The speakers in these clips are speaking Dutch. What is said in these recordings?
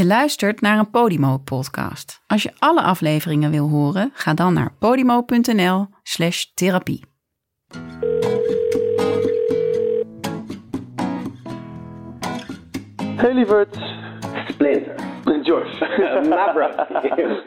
Je luistert naar een Podimo-podcast. Als je alle afleveringen wil horen, ga dan naar podimo.nl slash therapie. Hey lieverd. Splinter. My brother.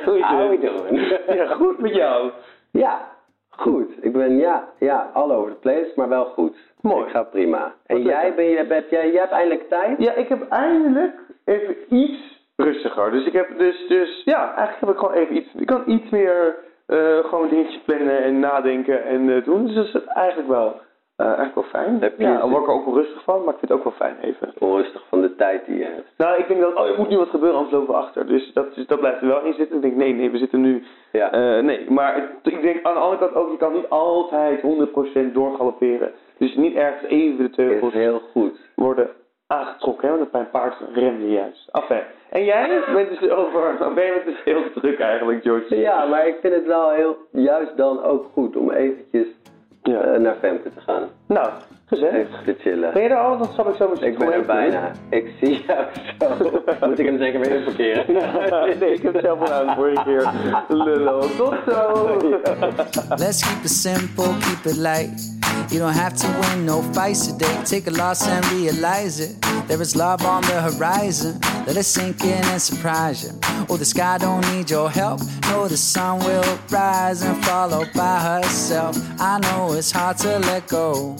Hoe How we doing? Ja, goed met jou. Ja, goed. Ik ben ja, ja, all over the place, maar wel goed. Mooi. Ik ga prima. En Wat jij, ben je, heb jij, jij hebt eindelijk tijd? Ja, ik heb eindelijk even iets rustiger. Dus ik heb dus, dus ja, eigenlijk heb ik gewoon even iets, ik kan iets meer eh, gewoon dingetjes plannen en nadenken en eh, doen. Dus dat is eigenlijk wel, eh, eigenlijk wel fijn. Heb je- ja, daar word ik er ook wel rustig van, maar ik vind het ook wel fijn even. Onrustig van de tijd die je hebt. Nou, ik denk dat, oh, er moet nu wat gebeuren, anders lopen we achter. Dus dat, dus dat blijft er wel in zitten. Ik denk, nee, nee, we zitten nu Ja. Nee, maar het- ik denk aan de andere kant ook, je kan niet altijd 100% doorgalopperen. Dus niet ergens even de teugels heel goed. worden aangetrokken, hè, want bij een paard rem je juist. Enfin. En jij bent dus over, ben je dus heel druk eigenlijk, George? Ja, maar ik vind het wel heel, juist dan ook goed om eventjes Ja. eh, naar Femke te gaan. Nou, gezellig. Even te chillen. Ben je er al? Dan zal ik zo misschien Ik ben er bijna. Ik zie jou zo. Moet ik hem zeker weer inparkeren? even- nee, ik heb het zelf al aan de vorige keer. Lullo. Tot zo! Let's keep it simple, keep it light. You don't have to win no fights today. Take a loss and realize it. There is love on the horizon. Let it sink in and surprise you. Oh, the sky don't need your help. No, the sun will rise and follow by herself. I know it's hard to let go.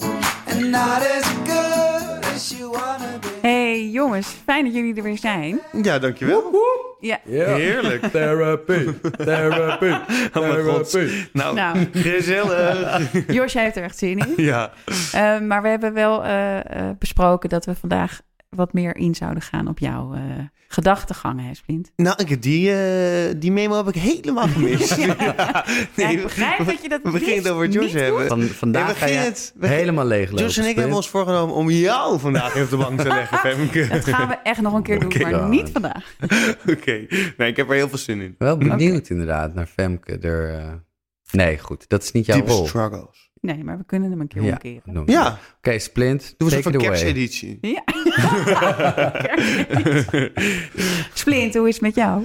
And not as good as you wanna be. Hey jongens, fijn dat jullie er weer zijn. Ja, dankjewel. Ja, Heerlijk. Therapie, therapie, Oh therapie. Nou, Nou. gezellig. Josje heeft er echt zin in. ja. Eh, maar we hebben wel eh, eh, besproken dat we vandaag wat meer in zouden gaan op jouw eh gedachtegang, hè, Splint? Nou, ik, die, eh, die memo heb ik helemaal gemist. ja. Ja, ik begrijp dat je dat We beginnen het over Josh hebben. Van, Nee, vandaag ga je het- helemaal leeglopen. Josh en ik hebben ons voorgenomen om jou vandaag even op de bank te leggen, Femke. Dat gaan we echt nog een keer doen, maar niet vandaag. Oké. Nee, ik heb er heel veel zin in. Wel benieuwd inderdaad naar Femke. Er, eh, Nee, goed. Dat is niet jouw Diepe rol. struggles. Nee, maar we kunnen hem een keer Ja, omkeren. we. Ja. Oké, Splint, Doe eens een kersteditie. Ja. Splint, hoe is het met jou?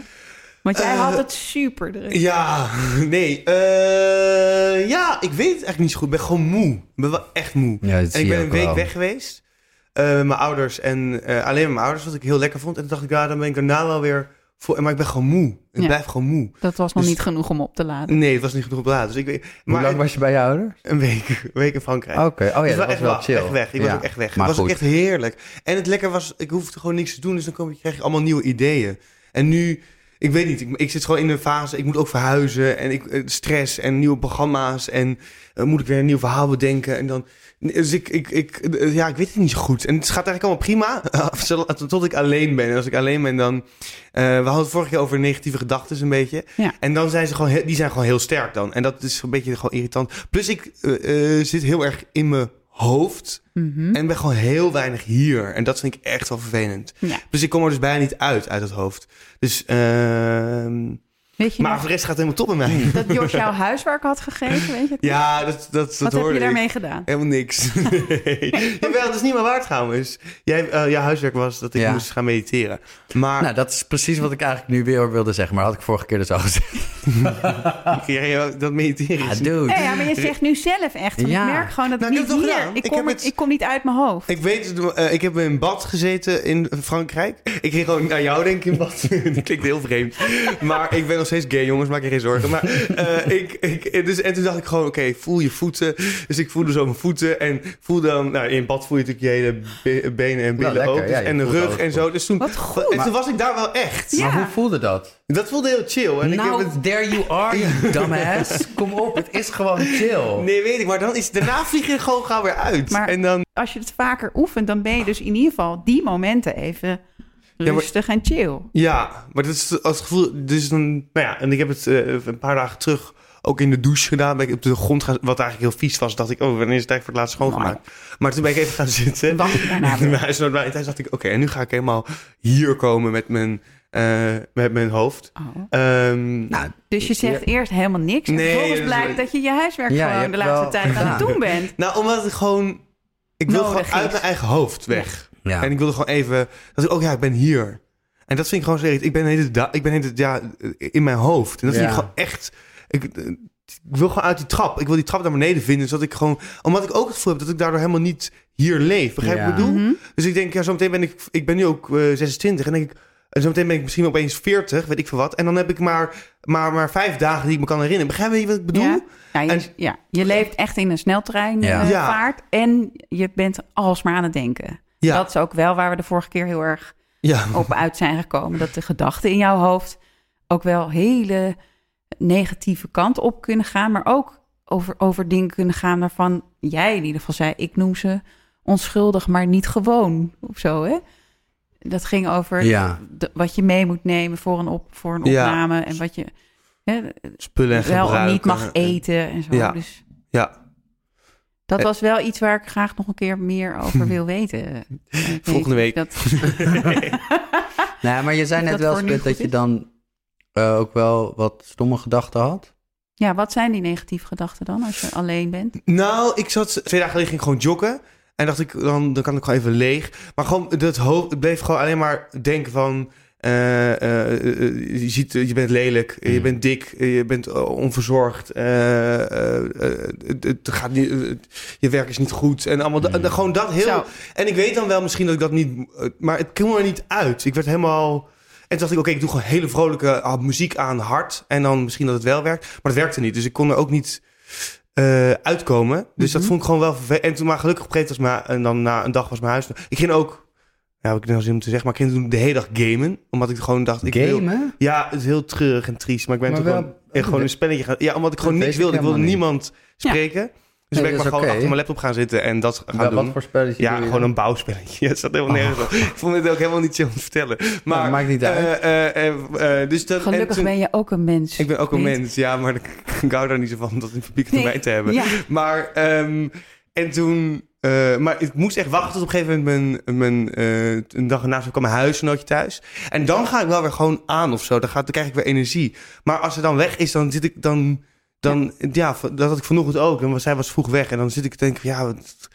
Want jij had het super druk. Ja, nee. eh, ja, ik weet het eigenlijk niet zo goed. Ik ben gewoon moe. Ik ben wel echt moe. Ja, dat en zie ik ben een week wel. weg geweest. eh, met mijn ouders en eh, alleen met mijn ouders, wat ik heel lekker vond. En toen dacht ik, ja, dan ben ik daarna wel weer... Voor, maar ik ben gewoon moe. Ik Ja. blijf gewoon moe. Dat was nog Dus- niet genoeg om op te laden. Nee, het was niet genoeg op laat. Dus ik weet, Hoe maar lang was je bij je ouders? een week, een week in Frankrijk. Oké, oh ja, Dus dat was echt, wel chill. echt weg. Ik was ook echt weg. Maar het was ook echt heerlijk. En het lekker was, ik hoefde gewoon niks te doen. Dus dan kom, je- krijg je allemaal nieuwe ideeën. En nu, ik weet niet, ik, ik zit gewoon in een fase. Ik moet ook verhuizen. En ik, eh, stress en nieuwe programma's. En dan moet ik weer een nieuw verhaal bedenken. En dan, dus ik, ik, ik, eh, ja, ik weet het niet zo goed. En het gaat eigenlijk allemaal prima. Tot ik alleen ben. En als ik alleen ben, dan. eh, we hadden het vorige keer over negatieve gedachten, een beetje. Ja. En dan zijn ze gewoon, heel- die zijn gewoon heel sterk dan. En dat is een beetje gewoon irritant. Plus ik eh, zit heel erg in mijn hoofd. Mhm. En ben gewoon heel weinig hier. En dat vind ik echt wel vervelend. Ja. Dus ik kom er dus bijna niet uit, uit het hoofd. Dus, ehm Weet je maar nog voor de rest gaat het helemaal top met mij. dat Jos jouw huiswerk had gegeven? Weet je? Ja, dat, dat, dat Wat heb je ik. daarmee gedaan? Helemaal niks. Nee. Jawel, dat is niet meer waar trouwens. Jij, eh, jouw huiswerk was dat ik Ja. moest gaan mediteren. Maar Nou, dat is precies wat ik eigenlijk nu weer wilde zeggen. Maar had ik vorige keer dus al gezegd. jij- dat mediteren Ja, is dude. Ja, ja, maar je zegt nu zelf echt. want Ja. Ik merk gewoon dat Nou, ik ik niet hier... Ik Ik kom, het- ik kom niet uit mijn hoofd. Ik weet het, eh, ik heb in bad gezeten in Frankrijk. Ik ging gewoon naar jou denken in bad. dat klinkt heel vreemd. Maar ik ben nog steeds gay, jongens, maak je geen zorgen. Maar eh, ik, ik, dus, en toen dacht ik gewoon, oké, voel je voeten. Dus ik voelde zo mijn voeten en voel dan... Nou, in bad voel je natuurlijk je hele be- benen en billen ook. Dus, ja, je en de rug en zo. Dus toen, Wat goed. En toen was ik daar wel echt. Ja. Maar hoe voelde dat? Dat voelde heel chill. En ik nou, heb het, there you are, you dumbass. Kom op, het is gewoon chill. Nee, weet ik. Maar dan is, daarna vlieg je gewoon gauw weer uit. Maar- en dan... Als je het vaker oefent, dan ben je dus in ieder geval die momenten even maar- rustig en chill. Ja, maar dat is als het gevoel. Dus dan, nou ja, en ik heb het eh, een paar dagen terug ook in de douche gedaan. Ben ik op de grond gaan, wat eigenlijk heel vies was. Dacht ik, oh, wanneer is het eigenlijk voor het laatst schoongemaakt? Maar toen ben ik even gaan zitten. Wacht je daarna En dacht ik, oké, en nu ga ik helemaal hier komen met mijn, eh, met mijn hoofd. Oh. Ehm, Nou, Dus je zegt eerst helemaal niks. En Nee, vervolgens blijkt dat je je huiswerk Ja, je gewoon de laatste wel tijd aan het gedaan. doen bent. nou, omdat ik gewoon... Ik wil Nodig gewoon uit is. mijn eigen hoofd weg. Ja. En ik wilde gewoon even... Dat ik, oh ja, ik ben hier. En dat vind ik gewoon zo. Ik ben het, ik ben ja, in mijn hoofd. En dat vind ik gewoon echt. Ik, eh, ik wil gewoon uit die trap. Ik wil die trap naar beneden vinden. Zodat ik gewoon. Omdat ik ook het gevoel heb dat ik daardoor helemaal niet hier leef. Begrijp je wat ik bedoel? Mhm. Dus ik denk, ja, zometeen ben ik. Ik ben nu ook eh, 26. En denk ik. En zometeen ben ik misschien opeens 40, weet ik veel wat. En dan heb ik maar, maar, maar vijf dagen die ik me kan herinneren. Begrijp je wat ik bedoel? Ja. Ja, je, En- ja, je leeft echt in een sneltrein Ja. eh, Ja. vaart en je bent alsmaar aan het denken. Ja. Dat is ook wel waar we de vorige keer heel erg Ja. op uit zijn gekomen. Dat de gedachten in jouw hoofd ook wel hele negatieve kant op kunnen gaan. Maar ook over, over dingen kunnen gaan waarvan jij in ieder geval zei... ik noem ze onschuldig, maar niet gewoon of zo, hè? Dat ging over Ja. de- wat je mee moet nemen voor een, op, voor een Ja. opname... en wat je hè, Spullen en wel niet mag eten en zo. Ja. Dus Ja. Dat Eh. was wel iets waar ik graag nog een keer meer over wil weten. Volgende week. Dat, Nou, maar je zei net dat wel, Split, dat je dan eh, ook wel wat stomme gedachten had. ja, wat zijn die negatieve gedachten dan als je alleen bent? Nou, ik zat twee dagen geleden ging ik gewoon joggen. En dacht ik, dan, dan kan ik gewoon even leeg. Maar gewoon, dat hoofd, het bleef gewoon alleen maar denken van... eh, eh, eh, je, ziet, je bent lelijk, eh, je Mm. bent dik, je bent onverzorgd. eh, eh, eh, het, het gaat niet, je werk is niet goed. En allemaal, da- Mm. gewoon dat heel... Zo. En ik weet dan wel misschien dat ik dat niet... Maar het kwam er niet uit. Ik werd helemaal... En toen dacht ik, oké, ik doe gewoon hele vrolijke ah, muziek aan hard. En dan misschien dat het wel werkt. Maar het werkte niet. Dus ik kon er ook niet eh, uitkomen. Dus dat Mhm. vond ik gewoon wel vervelend. En toen maar gelukkig op een gegeven moment was mijn... En dan na een dag was mijn huis... Ik ging ook... Ja, heb ik nou zin om te zeggen. Maar ik ging toen de hele dag gamen. Omdat ik gewoon dacht... Ik wil, Gamen? ja, het is heel treurig en triest. Maar ik ben Maar toen wel- gewoon, echt gewoon een spelletje gaan... Ja, omdat ik gewoon niks wilde. Ik wilde niemand spreken. Dus Nee, ben ik maar gewoon achter mijn laptop gaan zitten en dat gaan Wel, doen. wat voor spelletje Ja, gewoon dan? een bouwspelletje. Ja, het staat helemaal nergens op. Ik vond het ook helemaal niet zo om te vertellen. Maar, dat maakt niet uit. eh, eh, eh, dus dat, en Gelukkig toen- ben je ook een mens. Ik ben ook een mens, ja, maar ik hou daar niet zo van om dat in publiek Nee, te hebben. Ja, Maar, ehm, en toen... eh, maar ik moest echt wachten tot op een gegeven moment mijn, mijn, eh, een dag erna kwam mijn huisgenootje thuis. En dan ga ik wel weer gewoon aan of zo. Dan, gaat, dan krijg ik weer energie. Maar als ze dan weg is, dan zit ik dan... Dan, ja. dat had ik vanochtend ook. Was, zij was vroeg weg. En dan zit ik te denken, ja, wat-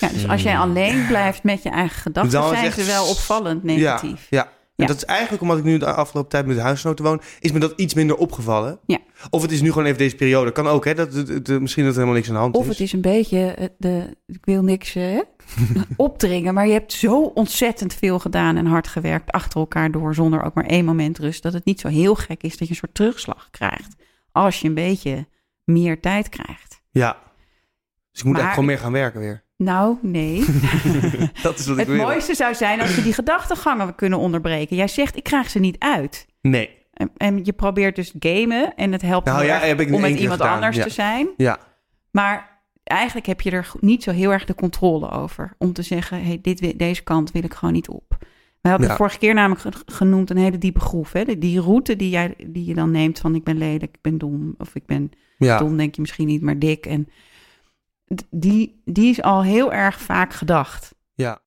ja, dus als jij alleen blijft met je eigen gedachten, Dan zijn ze wel opvallend negatief. Ja, ja. En dat is eigenlijk omdat ik nu de afgelopen tijd met de huisgenoten woon, is me dat iets minder opgevallen. Ja. Of het is nu gewoon even deze periode. Kan ook, hè? Dat, dat, dat- misschien dat er helemaal niks aan de hand Of is. het is een beetje, eh, de, ik wil niks eh, opdringen, maar je hebt zo ontzettend veel gedaan en hard gewerkt achter elkaar door, zonder ook maar één moment rust, dat het niet zo heel gek is dat je een soort terugslag krijgt als je een beetje meer tijd krijgt. Ja. Dus ik moet Maar- eigenlijk gewoon meer gaan werken weer. Nou, nee. Dat is wat ik het wil. mooiste zou zijn als je die gedachtegangen kunnen onderbreken. Jij zegt, ik krijg ze niet uit. Nee. En, en je probeert dus gamen en het helpt Nou ja, heb ik om met iemand gedaan, anders ja. te zijn. Ja. Maar eigenlijk heb je er niet zo heel erg de controle over. Om te zeggen, hey, dit, deze kant wil ik gewoon niet op. We hadden Ja. vorige keer namelijk ge- genoemd een hele diepe groef. Hè? Die- route die, jij, die je dan neemt van ik ben lelijk, ik ben dom. Of ik ben dom, denk je misschien niet, maar dik. En die, die is al heel erg vaak gedacht. Ja.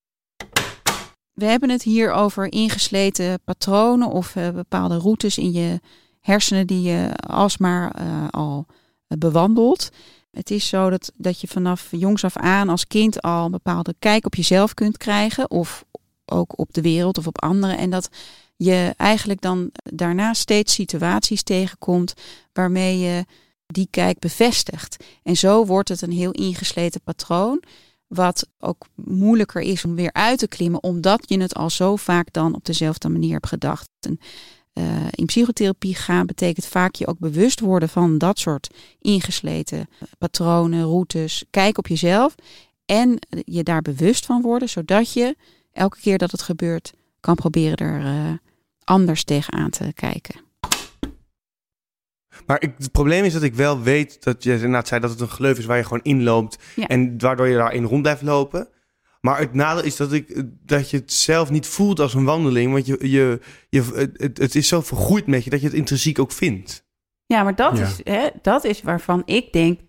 We hebben het hier over ingesleten patronen of eh, bepaalde routes in je hersenen die je alsmaar eh, al eh, bewandelt. Het is zo dat, dat je vanaf jongs af aan als kind al een bepaalde kijk op jezelf kunt krijgen. Of ook op de wereld of op anderen. En dat je eigenlijk dan daarna steeds situaties tegenkomt waarmee je die kijk bevestigt. En zo wordt het een heel ingesleten patroon. Wat ook moeilijker is om weer uit te klimmen, omdat je het al zo vaak dan op dezelfde manier hebt gedacht. En, eh, in psychotherapie gaan betekent vaak je ook bewust worden van dat soort ingesleten patronen, routes. Kijk op jezelf en je daar bewust van worden, zodat je elke keer dat het gebeurt kan proberen er eh, anders tegenaan te kijken. Maar ik, het probleem is dat ik wel weet dat je inderdaad zei dat het een gleuf is waar je gewoon inloopt. Ja. En waardoor je daarin rond blijft lopen. Maar het nadeel is dat, ik, dat je het zelf niet voelt als een wandeling. Want je, je, je, het, het is zo vergroeid met je dat je het intrinsiek ook vindt. Ja, maar dat, Ja. Is, hè, dat is waarvan ik denk.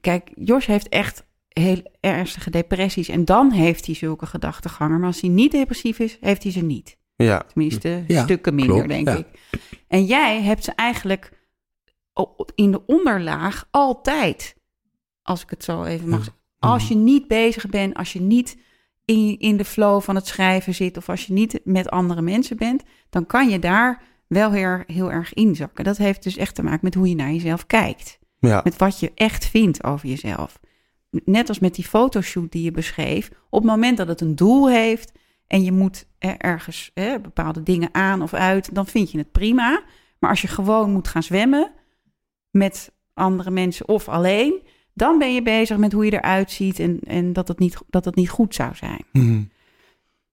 Kijk, Jos heeft echt heel ernstige depressies. En dan heeft hij zulke gedachtegangen. Maar als hij niet depressief is, heeft hij ze niet. Ja. Tenminste, Ja, stukken minder, klopt, denk ja. ik. En jij hebt ze eigenlijk in de onderlaag altijd. Als ik het zo even mag zeggen. Als je niet bezig bent, als je niet in, in de flow van het schrijven zit of als je niet met andere mensen bent, dan kan je daar wel heel, heel erg inzakken. Dat heeft dus echt te maken met hoe je naar jezelf kijkt. Ja. Met wat je echt vindt over jezelf. Net als met die fotoshoot die je beschreef. Op het moment dat het een doel heeft en je moet er ergens hè, bepaalde dingen aan of uit, dan vind je het prima. Maar als je gewoon moet gaan zwemmen met andere mensen of alleen, dan ben je bezig met hoe je eruit ziet en, en dat, het niet, dat het niet goed zou zijn. Mhm.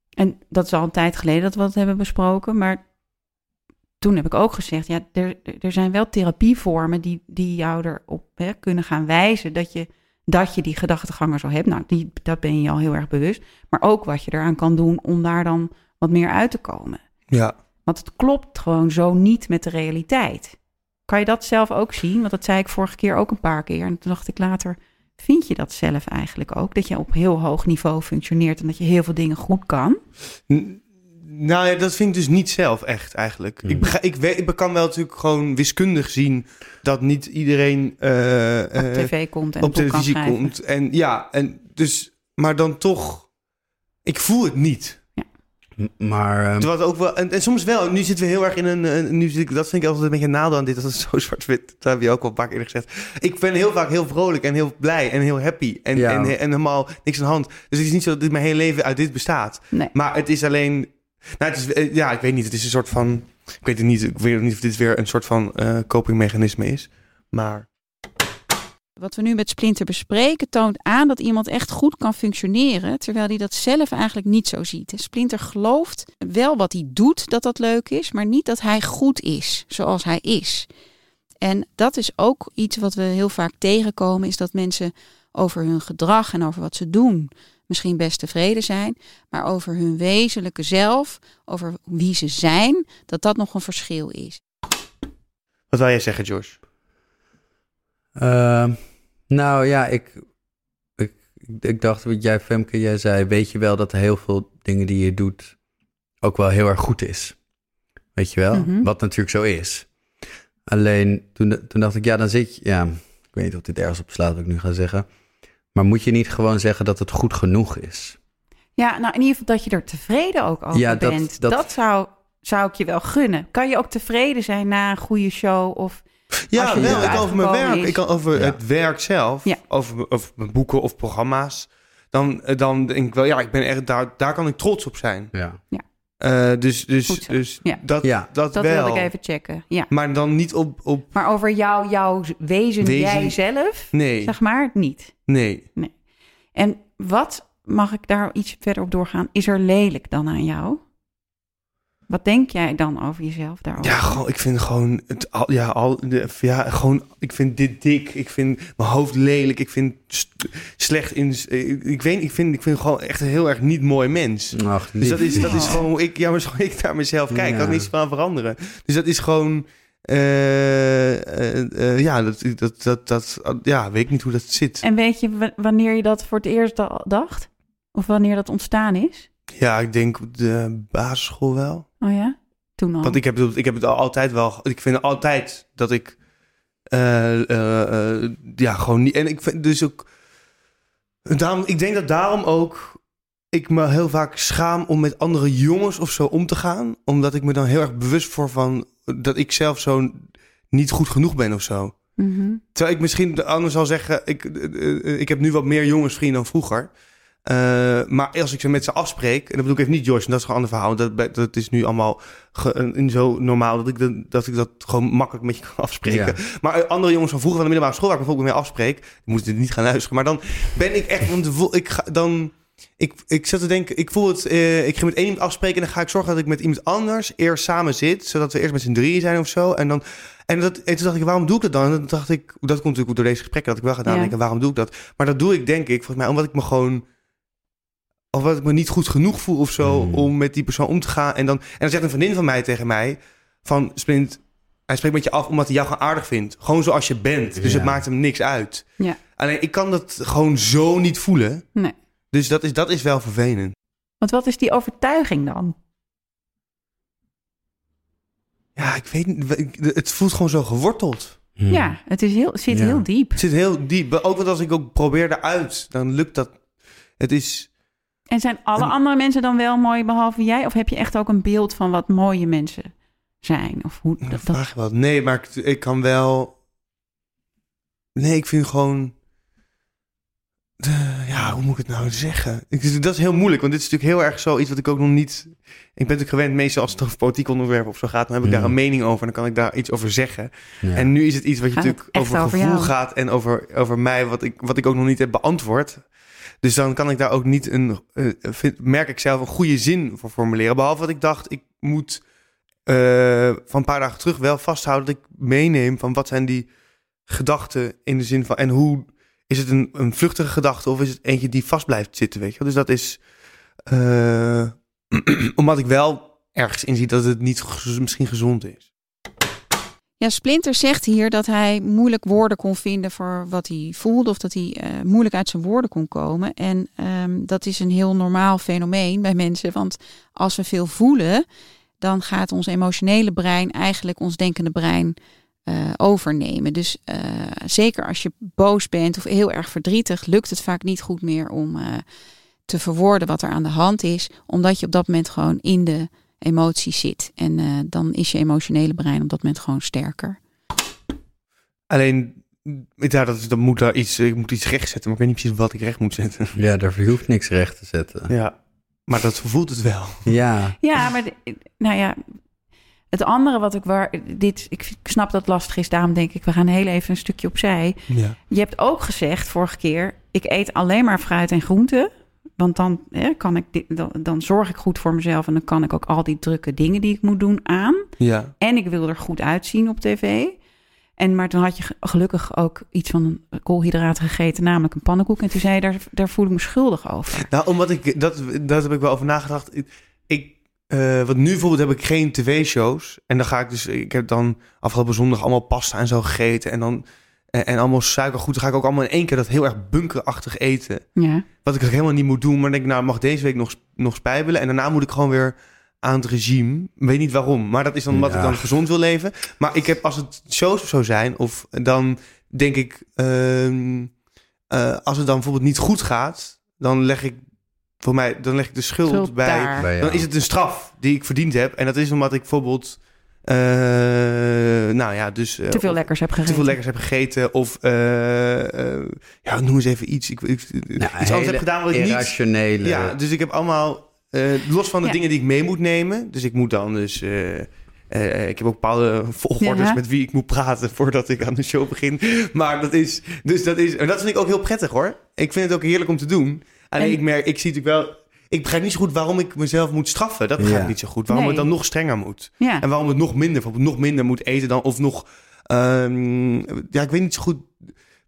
En dat is al een tijd geleden dat we dat hebben besproken. Maar toen heb ik ook gezegd, ja, er, er zijn wel therapievormen die, die jou erop hè, kunnen gaan wijzen dat je, dat je die gedachtegangen zo hebt. Nou, die, dat ben je je al heel erg bewust. Maar ook wat je eraan kan doen om daar dan wat meer uit te komen. Ja. Want het klopt gewoon zo niet met de realiteit. Kan je dat zelf ook zien? Want dat zei ik vorige keer ook een paar keer. En toen dacht ik later, vind je dat zelf eigenlijk ook? Dat je op heel hoog niveau functioneert en dat je heel veel dingen goed kan? N- Nou ja, dat vind ik dus niet zelf echt eigenlijk. Hmm. Ik, ik, weet, ik kan wel natuurlijk gewoon wiskundig zien dat niet iedereen eh, Op eh, tv komt en op televisie komt. En ja, en dus, maar dan toch, ik voel het niet. Maar Terwijl het ook wel, en, en soms wel. Nu zitten we heel erg in een, een- nu zit ik, dat vind ik altijd een beetje een nadeel aan dit, dat het zo zwart-wit. Dat heb je ook al een paar keer eerder gezegd. Ik ben heel vaak heel vrolijk en heel blij en heel happy en, Ja. en, en helemaal niks aan de hand. Dus het is niet zo dat dit mijn hele leven uit dit bestaat. Nee. Maar het is alleen, nou, het is, eh, ja, ik weet niet. Het is een soort van, ik weet het niet, ik weet niet of dit weer een soort van eh copingmechanisme is. Maar Wat we nu met Splinter bespreken toont aan dat iemand echt goed kan functioneren, terwijl hij dat zelf eigenlijk niet zo ziet. Splinter gelooft wel wat hij doet dat dat leuk is, maar niet dat hij goed is zoals hij is. En dat is ook iets wat we heel vaak tegenkomen, is dat mensen over hun gedrag en over wat ze doen misschien best tevreden zijn, maar over hun wezenlijke zelf, over wie ze zijn, dat dat nog een verschil is. wat wil jij zeggen, George? Ehm, nou ja, ik, ik, ik dacht wat jij, Femke, jij zei, weet je wel dat heel veel dingen die je doet ook wel heel erg goed is. Weet je wel? Mhm. Wat natuurlijk zo is. Alleen toen, toen dacht ik, ja, dan zit je, ja, ik weet niet of dit ergens op slaat wat ik nu ga zeggen. Maar moet je niet gewoon zeggen dat het goed genoeg is? Ja, nou in ieder geval dat je er tevreden ook over Ja, dat- bent. Dat, dat- zou, zou ik je wel gunnen. Kan je ook tevreden zijn na een goede show? Of Ja, wel. er Ik over mijn werk. is. Ik kan over Ja. het werk zelf. Ja. Over, over mijn boeken of programma's. Dan, eh, dan denk ik wel, ja, ik ben echt, daar, daar kan ik trots op zijn. Ja. Eh, dus dus, dus Ja. dat, Ja. dat, dat wel. wilde ik even checken. Ja. Maar dan niet op, op... Maar over jou, jouw wezen, Wezen. jijzelf, Nee, zeg maar, niet. nee. En wat, mag ik daar iets verder op doorgaan, is er lelijk dan aan jou? Wat denk jij dan over jezelf daarover? Ja, gewoon, ik vind gewoon... Het, al, ja, al, de, ja, gewoon... Ik vind dit dik. Ik vind mijn hoofd lelijk. Ik vind st- slecht in... Ik, ik weet ik vind, ik vind gewoon echt een heel erg niet mooi mens. Ach, Dus dat is, dat is Oh. gewoon hoe ik, ja, maar zo ik naar mezelf kijk. Ik kan Ja. niets van veranderen. Dus dat is gewoon... eh, eh, eh, ja, dat, dat, dat, dat, ja, weet ik niet hoe dat zit. En weet je w- wanneer je dat voor het eerst da- dacht? Of wanneer dat ontstaan is? Ja, ik denk op de basisschool wel. Oh ja? Toen al. Want ik heb, het- ik heb het al altijd wel... Ik vind altijd dat ik... eh, eh, eh, ja, gewoon niet... En ik vind dus ook... Daarom, ik denk dat daarom ook ik me heel vaak schaam om met andere jongens of zo om te gaan. Omdat ik me dan heel erg bewust voor van... dat ik zelf zo niet goed genoeg ben of zo. Mhm. Terwijl ik misschien anders zal zeggen... ik, ik heb nu wat meer jongensvrienden dan vroeger... Eh, maar als ik ze met ze afspreek, en dat bedoel ik even niet Joyce, en dat is gewoon een ander verhaal. Dat, dat is nu allemaal ge- een- zo normaal dat ik, dat, dat ik dat gewoon makkelijk met je kan afspreken. Ja. Maar eh, andere jongens van vroeger van de middelbare school, waar ik bijvoorbeeld mee afspreek, die moeten dit niet gaan luisteren. Maar dan ben ik echt, want ik ga dan, ik, ik zat te denken, ik voel het, eh, ik ga met één iemand afspreken en dan ga ik zorgen dat ik met iemand anders eerst samen zit, zodat we eerst met z'n drieën zijn of zo. En dan, en, dat, en toen dacht ik, waarom doe ik dat dan? En dan dacht ik, dat komt natuurlijk door deze gesprekken, dat ik wel gedaan Ja. denken, waarom doe ik dat? Maar dat doe ik denk ik, volgens mij, omdat ik me gewoon of wat ik me niet goed genoeg voel of zo Hmm. om met die persoon om te gaan. En dan, en dan zegt een vriendin van mij tegen mij van Splint, hij spreekt met je af omdat hij jou gewoon aardig vindt. Gewoon zoals je bent. Dus Ja. het maakt hem niks uit. Ja. Alleen ik kan dat gewoon zo niet voelen. Nee. Dus dat is, dat is wel vervelend. Want wat is die overtuiging dan? Ja, ik weet niet. Het voelt gewoon zo geworteld. Hmm. Ja, het is heel, zit Ja. heel diep. Het zit heel diep. Ook want als ik ook probeer eruit, dan lukt dat. Het is... En zijn alle En- andere mensen dan wel mooi behalve jij? Of heb je echt ook een beeld van wat mooie mensen zijn? Of hoe Dat dat, vraag je wel. Nee, maar ik, ik kan wel... Nee, ik vind gewoon... De- ja, hoe moet ik het nou zeggen? Ik, dat is heel moeilijk, want dit is natuurlijk heel erg zoiets wat ik ook nog niet... Ik ben natuurlijk gewend, meestal als het over politiek onderwerp of zo gaat... dan heb ik Ja. daar een mening over en dan kan ik daar iets over zeggen. Ja. En nu is het iets wat je Gaat natuurlijk over over gevoel jou? gaat en over, over mij, wat ik, wat ik ook nog niet heb beantwoord. Dus dan kan ik daar ook niet een, eh, merk ik zelf, een goede zin voor formuleren. Behalve dat ik dacht, ik moet eh, van een paar dagen terug wel vasthouden dat ik meeneem van wat zijn die gedachten in de zin van, en hoe is het een, een vluchtige gedachte of is het eentje die vast blijft zitten, weet je? Dus dat is, eh, omdat ik wel ergens inzie dat het niet misschien gezond is. Ja, Splinter zegt hier dat hij moeilijk woorden kon vinden voor wat hij voelde. Of dat hij eh, moeilijk uit zijn woorden kon komen. En ehm, dat is een heel normaal fenomeen bij mensen. Want als we veel voelen, dan gaat ons emotionele brein eigenlijk ons denkende brein eh, overnemen. Dus eh, zeker als je boos bent of heel erg verdrietig, lukt het vaak niet goed meer om te verwoorden wat er aan de hand is. Omdat je op dat moment gewoon in de emotie zit. En eh, dan is je emotionele brein op dat moment gewoon sterker. Alleen, ja, dat, is, dat moet daar iets, ik moet iets recht zetten, maar ik weet niet precies wat ik recht moet zetten. ja, daar hoeft niks recht te zetten. Ja, maar dat voelt het wel. Ja, Ja, maar de- nou ja, het andere wat ik waar, dit, ik snap dat het lastig is, daarom denk ik, we gaan heel even een stukje opzij. Ja. Je hebt ook gezegd vorige keer, ik eet alleen maar fruit en groenten. Want dan, hè, kan ik dan, dan zorg ik goed voor mezelf en dan kan ik ook al die drukke dingen die ik moet doen aan. Ja. En ik wil er goed uitzien op tv. En maar toen had je ge- gelukkig ook iets van koolhydraten gegeten, namelijk een pannenkoek. En toen zei je, daar, daar voel ik me schuldig over. Nou, omdat ik, dat, dat heb ik wel over nagedacht. Ik, eh, want nu bijvoorbeeld heb ik geen tv-shows. En dan ga ik dus, ik heb dan afgelopen zondag allemaal pasta en zo gegeten. En dan, en, en allemaal suikergoed. Dan ga ik ook allemaal in één keer dat heel erg bunkerachtig eten. Ja. Wat ik helemaal niet moet doen. Maar dan denk ik, nou, mag deze week nog, nog spijbelen. En daarna moet ik gewoon weer aan het regime. Ik weet niet waarom. Maar dat is dan omdat Ja. ik dan gezond wil leven. Maar ik heb, als het shows of zo zijn, of dan denk ik, ehm, eh, als het dan bijvoorbeeld niet goed gaat, dan leg ik voor mij, dan leg ik de schuld, Schuld bij. daar. Dan is het een straf die ik verdiend heb. En dat is omdat ik bijvoorbeeld, eh, nou ja, dus eh, Te veel lekkers heb te gegeten. veel lekkers heb gegeten. Of, eh, eh, ja, noem eens even iets. Ik, ik, Nou, iets anders heb gedaan wat ik niet... irrationele... Ja, dus ik heb allemaal, eh, los van de Ja. dingen die ik mee moet nemen. Dus ik moet dan dus, eh, eh, ik heb ook bepaalde volgorders Ja. met wie ik moet praten voordat ik aan de show begin. Maar dat is, dus dat is, en dat vind ik ook heel prettig hoor. Ik vind het ook heerlijk om te doen. Alleen En- ik merk, ik zie natuurlijk wel, ik begrijp niet zo goed waarom ik mezelf moet straffen. Dat begrijp Ja. ik niet zo goed. Waarom Nee. het dan nog strenger moet. Ja. En waarom het nog minder, bijvoorbeeld nog minder moet eten dan, of nog, ehm, ja, ik weet niet zo goed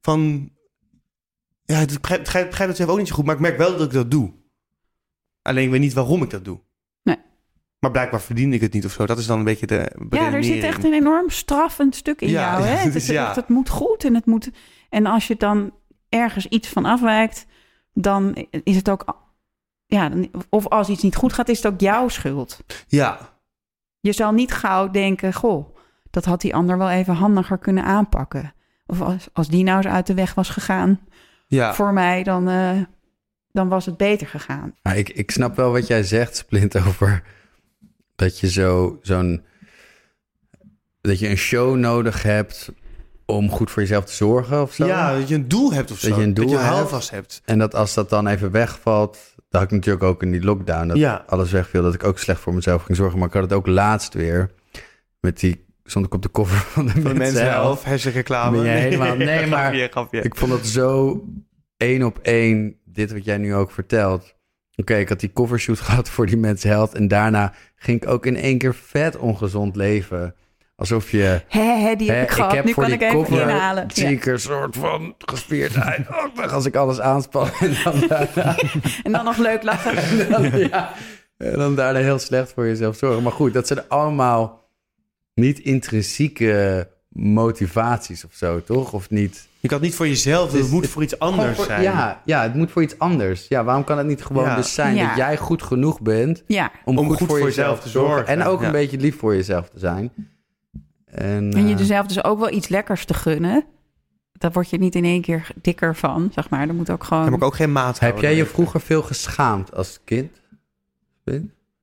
van, ja, het begrijp, het begrijp, begrijp het zelf ook niet zo goed, maar ik merk wel dat ik dat doe. Alleen ik weet niet waarom ik dat doe. Nee. Maar blijkbaar verdien ik het niet of zo. Dat is dan een beetje de Ja, er zit echt een enorm straffend stuk in Ja, jou. Hè? het, ja. het, het moet goed en het moet. En als je dan ergens iets van afwijkt, dan is het ook. Ja, dan- of als iets niet goed gaat, is het ook jouw schuld. Ja, Je zal niet gauw denken: goh, dat had die ander wel even handiger kunnen aanpakken. Of als, als die nou eens uit de weg was gegaan ja. voor mij, dan, eh, dan was het beter gegaan. Maar ik, ik snap wel wat jij zegt, Splint, over dat je zo, zo'n... Dat je een show nodig hebt om goed voor jezelf te zorgen of zo. ja, dat je een doel hebt of zo. Dat je een doel dat je hebt. En dat als dat dan even wegvalt... Dat had ik natuurlijk ook in die lockdown, dat Ja. alles wegviel. Dat ik ook slecht voor mezelf ging zorgen. Maar ik had het ook laatst weer met die... Stond ik op de cover van de, Van de Mens mensen zelf, hersenreclame. Ben je helemaal- nee, maar- Grapje, grapje. Ik vond het zo één op één, dit wat jij nu ook vertelt. Oké, ik had die covershoot gehad voor die mensen held. En daarna ging ik ook in één keer vet ongezond leven. Alsof je... Hé, hé, die heb hè, ik gehad. nu voor kan die ik even inhalen. zie Ja. ik een soort van gespierdheid. ook nog als ik alles aanspan. En dan, daarna, En dan nog leuk lachen. en dan, ja, en dan daarna heel slecht voor jezelf zorgen. Maar goed, dat zijn allemaal niet intrinsieke motivaties of zo, toch? Of niet... Je kan het niet voor jezelf doen, Dus het moet voor iets anders voor- zijn. Ja, ja, het moet voor iets anders. Ja, waarom kan het niet gewoon Ja. dus zijn Ja. dat jij goed genoeg bent Ja, om, Om goed, voor, jezelf te zorgen. En ook ja. een beetje lief voor jezelf te zijn. En, En je eh, jezelf dus ook wel iets lekkers te gunnen. daar word je niet in één keer dikker van, zeg maar. Er moet ook gewoon... Heb ik ook geen maat Heb jij je vroeger veel geschaamd als kind?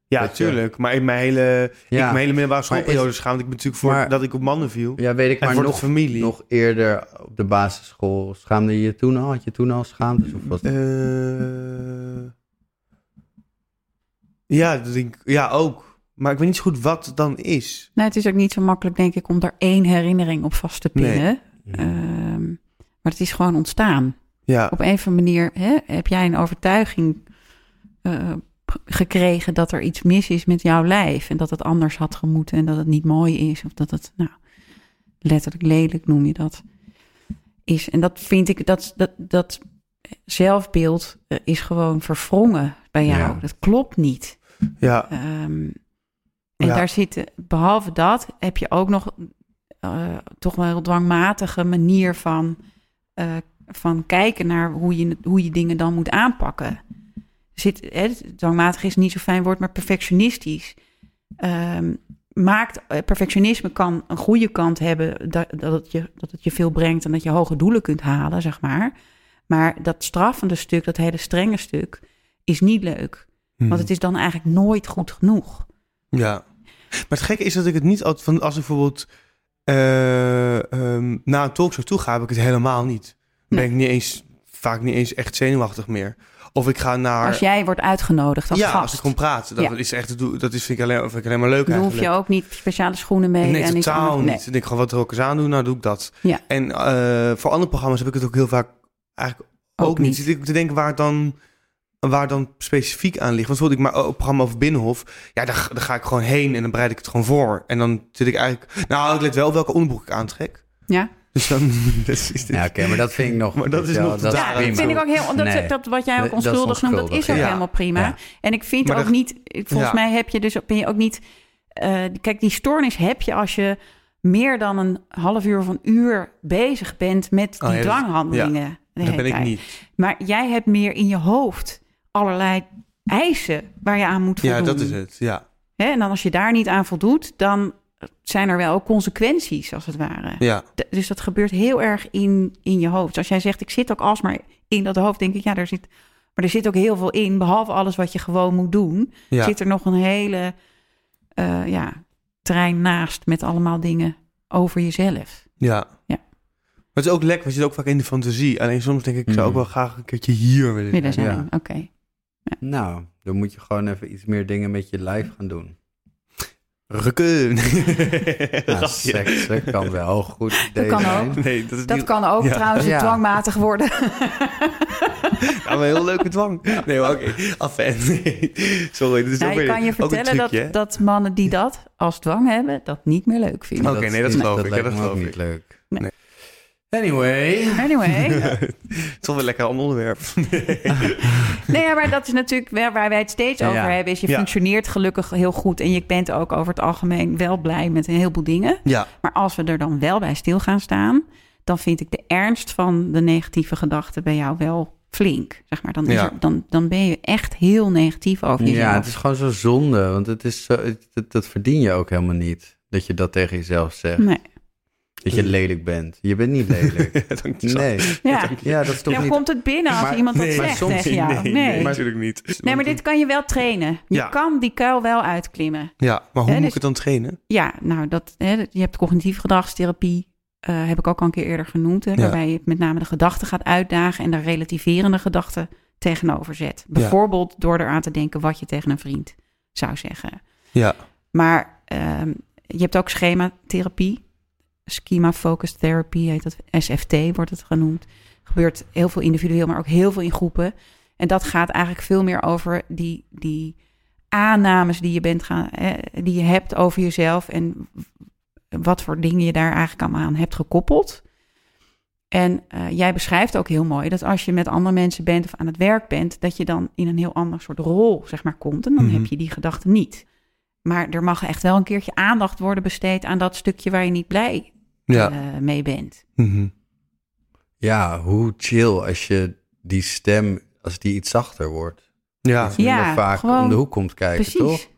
Ja, dat je- tuurlijk. Maar in mijn hele, Ja. ik, mijn hele middelbare schoolperiode schaamde ik me natuurlijk voor Maar- dat ik op mannen viel. Ja, weet ik, en maar voor nog, de familie. nog eerder op de basisschool. Schaamde je je toen al? Had je toen al schaamte? Of was het... Eh, ja, dat denk ik, ja, ook. Maar ik weet niet zo goed wat het dan is. Nou, het is ook niet zo makkelijk, denk ik, om daar één herinnering op vast te pinnen. Ehm, maar het is gewoon ontstaan. Ja, Op een of andere manier hè, heb jij een overtuiging eh, gekregen dat er iets mis is met jouw lijf. En dat het anders had gemoeten en dat het niet mooi is. Of dat het, nou, letterlijk lelijk noem je dat, is. En dat vind ik, dat, dat, dat zelfbeeld eh, is gewoon verwrongen bij jou. Ja. Dat klopt niet. ja, Ehm, en Ja. daar zitten, behalve dat, heb je ook nog eh, toch wel een dwangmatige manier van, eh, van kijken naar hoe je, hoe je dingen dan moet aanpakken. Zit, hè, dwangmatig is niet zo fijn woord, maar perfectionistisch. Ehm, maakt, eh, perfectionisme kan een goede kant hebben, dat, dat, het je, dat het je veel brengt en dat je hoge doelen kunt halen, zeg maar. Maar dat straffende stuk, dat hele strenge stuk, is niet leuk. Want het is dan eigenlijk nooit goed genoeg. ja. Maar het gekke is dat ik het niet altijd van als ik bijvoorbeeld eh, ehm, naar een talkshow toe ga, heb ik het helemaal niet. Dan ben ik niet eens, vaak niet eens echt zenuwachtig meer. Of ik ga naar. Als jij wordt uitgenodigd als ja, gast, als ik kom praten. Dat Ja. is echt, dat is, vind, ik alleen, vind ik alleen maar leuk dan hoef je ook niet speciale schoenen mee. Nee, en totaal niet. Ik denk gewoon, wat er ook eens aan doen, nou doe ik dat. Ja. En eh, voor andere programma's heb ik het ook heel vaak eigenlijk ook, Ook niet. niet. Zit ik te denken waar het dan, waar dan specifiek aan ligt. Want bijvoorbeeld ik maar een programma over Binnenhof. Ja, daar, daar ga ik gewoon heen en dan bereid ik het gewoon voor. En dan zit ik eigenlijk... Nou, ik let wel op welke onderbroek ik aantrek. Ja, Dus dan... dat is dit. Ja, oké, maar dat vind ik nog... Maar dat is ja, nog dat ja dat vind ik ook heel... Dat, Nee. dat wat jij ook onschuldig noemt, dat is ook ja. helemaal prima. Ja. En ik vind Maar ook dat- niet... Volgens Ja. mij heb je dus, ben je ook niet... eh, kijk, die stoornis heb je als je meer dan een half uur of een uur bezig bent met die Oh, ja, dat- dwanghandelingen. de Dat ben ik niet. Maar jij hebt meer in je hoofd allerlei eisen waar je aan moet voldoen. Ja, dat is het. Ja, Hè, en dan als je daar niet aan voldoet, dan zijn er wel ook consequenties, als het ware. ja. D- Dus dat gebeurt heel erg in, in je hoofd. Dus als jij zegt, ik zit ook alsmaar in dat hoofd, denk ik, ja, daar zit, maar er zit ook heel veel in. Behalve alles wat je gewoon moet doen, ja. zit er nog een hele eh, ja, trein naast met allemaal dingen over jezelf. Ja. Ja. Maar het is ook lekker, we zitten ook vaak in de fantasie. Alleen soms denk ik, ik zou ook Mhm. wel graag een keertje hier willen Willen zijn. zijn. Ja. Oké. Nou, dan moet je gewoon even iets meer dingen met je lijf gaan doen. Rukken. Nou, seks kan wel goed idee kan zijn. ook. Nee, dat is Dat niet... kan ook Ja. trouwens Ja. dwangmatig worden. Ja, maar heel leuke dwang. Nee, maar oké. Afijn. Nee. Sorry, dit is Nou, ook ik weer kan je ook een vertellen dat, trucje, dat mannen die dat als dwang hebben, dat niet meer leuk vinden. Oké, nee, dat geloof ik. Ja, lijkt dat me geloof ook ik. niet leuk. Nee. Anyway. Anyway. Het is toch wel lekker een onderwerp. Nee, ja, maar dat is natuurlijk waar waar wij het steeds Ja. over hebben. Is je Ja. functioneert gelukkig heel goed. En je bent ook over het algemeen wel blij met een heleboel dingen. ja, Maar als we er dan wel bij stil gaan staan, dan vind ik de ernst van de negatieve gedachten bij jou wel flink. Zeg maar. dan, is Ja. er, dan, dan ben je echt heel negatief over jezelf. Ja, het is gewoon zo zonde. Want het is zo, het- dat, dat verdien je ook helemaal niet. Dat je dat tegen jezelf zegt. Nee. Dat je lelijk bent. Je bent niet lelijk. dank je zo. nee. Ja. Ja, dat is toch Dan niet... komt het binnen als Maar- iemand dat Nee, maar zegt soms- tegen jou. Nee, Nee, nee, nee. natuurlijk niet. maar dit kan je wel trainen. Je Ja. kan die kuil wel uitklimmen. Ja, maar hoe moet dus- ik het dan trainen? Ja, nou, dat, hè, je hebt cognitieve gedragstherapie. eh, heb ik ook al een keer eerder genoemd. Hè, Ja. Waarbij je met name de gedachten gaat uitdagen en de relativerende gedachten tegenover zet. Bijvoorbeeld door eraan te denken wat je tegen een vriend zou zeggen. Ja, Maar ehm, je hebt ook schematherapie. Schema Focused Therapy heet dat. SFT wordt het genoemd. Gebeurt heel veel individueel, maar ook heel veel in groepen. En dat gaat eigenlijk veel meer over die, die aannames die je, bent gaan, die je hebt over jezelf. En wat voor dingen je daar eigenlijk allemaal aan hebt gekoppeld. En eh, jij beschrijft ook heel mooi dat als je met andere mensen bent of aan het werk bent, dat je dan in een heel ander soort rol zeg maar, komt. En dan Mhm. heb je die gedachten niet. Maar er mag echt wel een keertje aandacht worden besteed aan dat stukje waar je niet blij ja. eh, mee bent. Mhm. Ja, hoe chill als je die stem, als die iets zachter wordt. Ja, Iets minder Ja, vaak gewoon- om de hoek komt kijken, Precies. toch?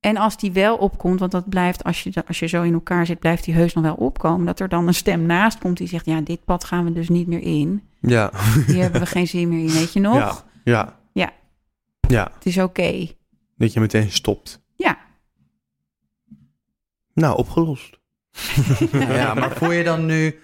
En als die wel opkomt, want dat blijft, als je, als je zo in elkaar zit, blijft die heus nog wel opkomen. Dat er dan een stem naast komt die zegt, ja, dit pad gaan we dus niet meer in. Ja. Hier hebben we geen zin meer in, weet je nog? Ja. Ja. Ja. Ja. Het is oké. Dat je meteen stopt. Ja. Nou, opgelost. Ja, maar voel je dan nu...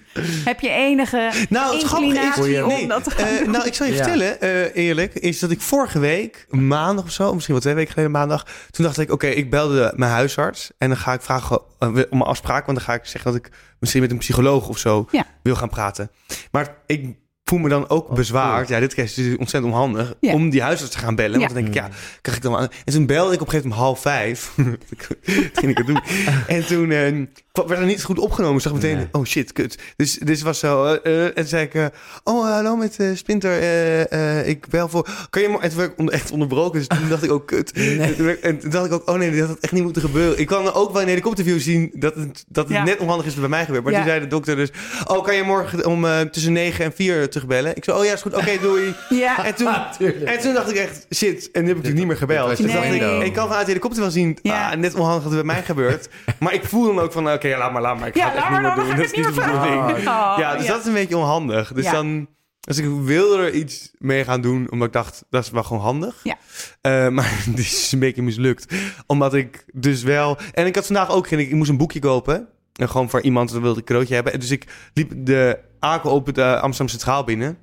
Heb je enige Nou, het grappige is... inclinatie Nee, om dat te gaan Eh, nou, ik zal je Ja. vertellen, eh, eerlijk, is dat ik vorige week, maandag of zo, misschien wel twee weken geleden maandag, toen dacht ik, oké, ik belde mijn huisarts en dan ga ik vragen eh, om een afspraak, want dan ga ik zeggen dat ik misschien met een psycholoog of zo Ja. wil gaan praten. Maar ik voel me dan ook Oh, bezwaard, cool. ja, dit keer is het ontzettend onhandig, Ja. om die huisarts te gaan bellen. Want Ja. dan denk ik, ja, krijg ik dan aan. En toen belde ik op een gegeven moment om half vijf. dat ging ik het doen. En toen eh, kwam- werd er niet goed opgenomen. Ik zag meteen, Nee. oh shit, kut. Dus dus het was zo. eh, eh, en toen zei ik, eh, oh hallo met Splinter. eh, eh, ik bel voor. Kan je maar. En toen werd ik onder- echt onderbroken. Dus toen dacht ik ook, kut. En, toen, werd- en toen dacht ik ook, oh nee, dit had echt niet moeten gebeuren. Ik kan ook wel in een helikopterview zien dat het, dat het Ja. net onhandig is wat bij mij gebeurt. Maar Ja. toen zei de dokter dus, oh kan je morgen om eh, tussen 9 en 4 terugbellen? Ik zei, oh ja, is goed. Oké, doei. Ja, En toen, en toen dacht ik echt, shit. En nu heb ik natuurlijk niet meer gebeld. dacht ik, ik kan vanuit de helikopter wel zien, Ja. ah, net onhandig wat er bij mij gebeurt. Maar ik voel dan ook van, oké, ja, laat maar, laat maar. Ik ga ja het echt niet meer doen. Dat is niet de bedoeling. vragen. Oh, Ja, dus dat is een beetje onhandig. Dus Ja. dan, dus ik wilde er iets mee gaan doen, omdat ik dacht, dat is wel gewoon handig. Ja. Eh, maar het is een beetje mislukt. Omdat ik dus wel... En ik had vandaag ook geen... Ik moest een boekje kopen. En gewoon voor iemand, dat wilde ik een cadeautje hebben. En dus ik liep de ACO op het eh, Amsterdam Centraal binnen.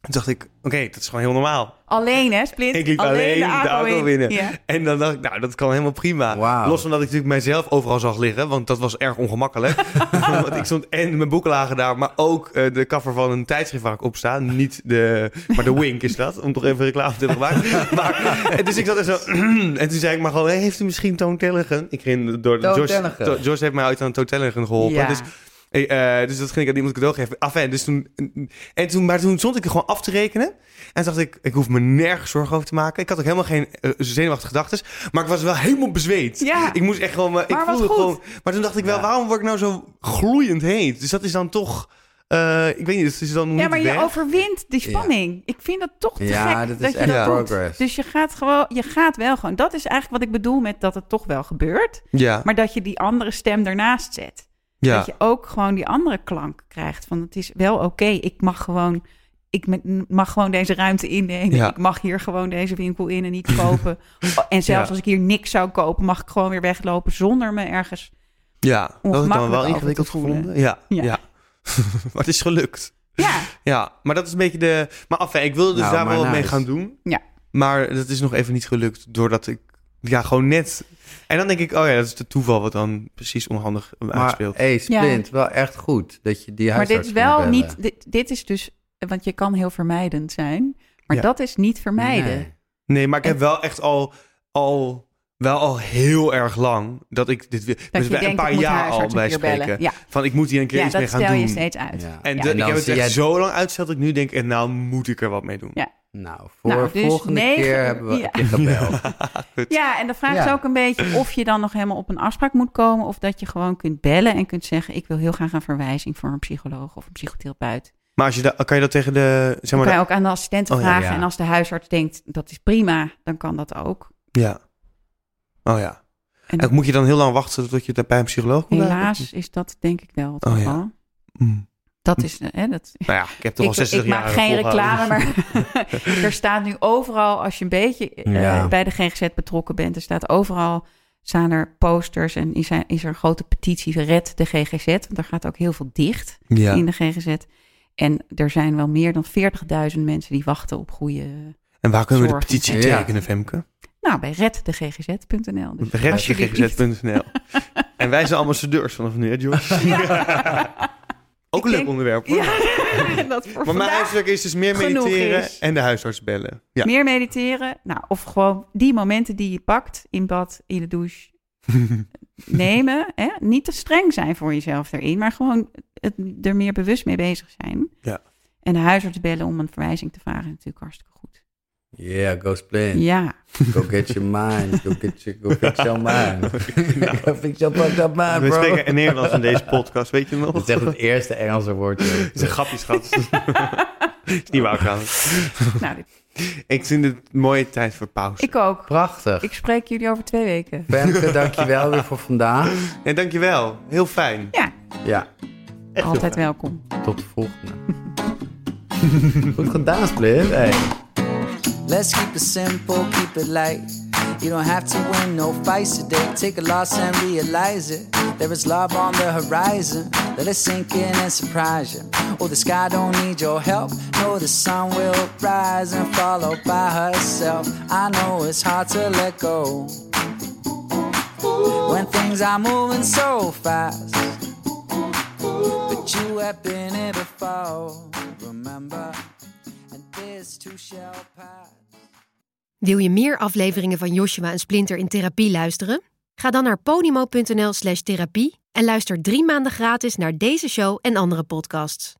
En toen dacht ik, oké, dat is gewoon heel normaal. Alleen hè, Splint? Ik liep alleen de binnen. Ja. En dan dacht ik, nou, dat kan helemaal prima. Los van dat ik natuurlijk mijzelf overal zag liggen, want dat was erg ongemakkelijk. want ik stond en mijn boeken lagen daar, maar ook eh, de cover van een tijdschrift waar ik op sta. Niet de, maar de Wink is dat, om toch even reclame te hebben gemaakt. maar, en dus ik zat er zo, en toen zei ik maar gewoon, hey, heeft u misschien Toon Tellegen? Ik ging door, George. To- George heeft mij uit aan Toon Tellegen geholpen. Ja. Dus eh, dus dat ging ik aan iemand cadeau geven. Af en, dus toen, en toen, maar toen stond ik er gewoon af te rekenen. En dacht ik, ik hoef me nergens zorgen over te maken. Ik had ook helemaal geen eh, zenuwachtige gedachten. Maar ik was wel helemaal bezweet. Ja. Ik moest echt gewoon... Ik Maar wat voelde goed. gewoon... Maar toen dacht ik wel, Ja. waarom word ik nou zo gloeiend heet? Dus dat is dan toch... eh, ik weet niet, het is dan Ja, niet maar je weg. overwint die spanning. Ik vind dat toch te Ja, gek dat dat is je echt dat doet. progress. Dus je gaat gewoon, je gaat wel gewoon. Dat is eigenlijk wat ik bedoel met dat het toch wel gebeurt. Ja, Maar dat je die andere stem ernaast zet. Ja. Dat je ook gewoon die andere klank krijgt. Van het is wel oké, ik mag gewoon... Ik mag gewoon deze ruimte innemen. Ja. Ik mag hier gewoon deze winkel in en niet kopen. en zelfs Ja. als ik hier niks zou kopen, mag ik gewoon weer weglopen zonder me ergens. ja, dat had ik dan ongemakkelijk wel ingewikkeld gevonden. Ja, ja. Ja. maar het is gelukt. Ja, Ja, maar dat is een beetje de... Maar af, ik wilde dus Nou, daar wel wat mee gaan doen. Ja. Maar dat is nog even niet gelukt, doordat ik... Ja, gewoon net... En dan denk ik, oh ja, dat is de toeval wat dan precies onhandig Maar uitspeelt. hey, Splint, wel echt goed dat je die maar dit is wel niet. Dit, dit is dus. Want je kan heel vermijdend zijn. Maar Ja. dat is niet vermijden. Nee. Nee, maar ik En- heb wel echt al, al, wel al heel erg lang dat ik dit wil. Dat Dus je bij denkt, een paar ik moet jaar haar al bij spreken. Ja, Van ik moet hier een keer ja iets mee dat gaan stel doen. je steeds uit. Ja. En, de- En ik dan heb het zie echt jij- zo lang uitgesteld dat ik nu denk, en nou moet ik er wat mee doen. Ja. Nou, voor Nou, dus volgende negen- keer hebben we ja. een keer gebeld. Ja, en de vraag Ja. is ook een beetje of je dan nog helemaal op een afspraak moet komen. Of dat je gewoon kunt bellen en kunt zeggen: Ik wil heel graag een verwijzing voor een psycholoog of een psychotherapeut. Maar als je da- kan je dat tegen de, zeg maar, kan je ook aan de assistenten Oh ja, vragen. ja. En als de huisarts denkt dat is prima, dan kan dat ook. ja. Oh ja. En En moet je dan heel lang wachten tot je bij een psycholoog komt? helaas is dat denk ik wel het Oh ja. geval. Mm. Dat is, eh, hè, dat, Nou ja, ik heb toch al ik, 60 ik jaar maak geen reclame, maar er staat nu overal, als je een beetje eh, Ja. bij de GGZ betrokken bent, er staat overal, staan er posters en is er, is er een grote petitie, red de GGZ, want er gaat ook heel veel dicht Ja. in de GGZ. En er zijn wel meer dan 40.000 mensen die wachten op goede... En waar kunnen we de petitie Ja. tekenen, Femke? Nou, bij reddeggz.nl. Dus. Redgegz.nl En wij zijn ambassadeurs vanaf nu, hè? Ook een leuk denk- onderwerp, hoor. Ja, dat voor Maar mijn uitspraak is dus meer mediteren is. en de huisarts bellen. Ja. meer mediteren. Nou, of gewoon die momenten die je pakt in bad, in de douche, nemen. Hè? Niet te streng zijn voor jezelf erin, maar gewoon het, er meer bewust mee bezig zijn. Ja. En de huisarts bellen om een verwijzing te vragen is natuurlijk hartstikke goed. Yeah, go Splint. Ja, Go get your mind. Go, get your, go fix your mind. go fix your fucked up mind, We bro. spreken in Nederlands in deze podcast, weet je nog? Dat is echt het eerste Engelse woordje. Het is een grapje, schat. is niet waar trouwens. nou, dit- Ik vind het een mooie tijd voor pauze. Ik ook. Prachtig. Ik spreek jullie over twee weken. Femke, dankjewel weer voor vandaag. Ja, dankjewel. Heel fijn. Ja, Ja, Echt altijd welkom. tot de volgende. Goed gedaan, Split. Hey. Let's keep it simple, keep it light. You don't have to win no fights today. Take a loss and realize it. There is love on the horizon. Let it sink in and surprise you. Oh, the sky don't need your help. No, the sun will rise and follow by herself. I know it's hard to let go. When things are moving so fast. But you have been here before. Remember, and this too shall pass. Wil je meer afleveringen van Joshua en Splinter in therapie luisteren? Ga dan naar podimo.nl slash therapie en luister drie maanden gratis naar deze show en andere podcasts.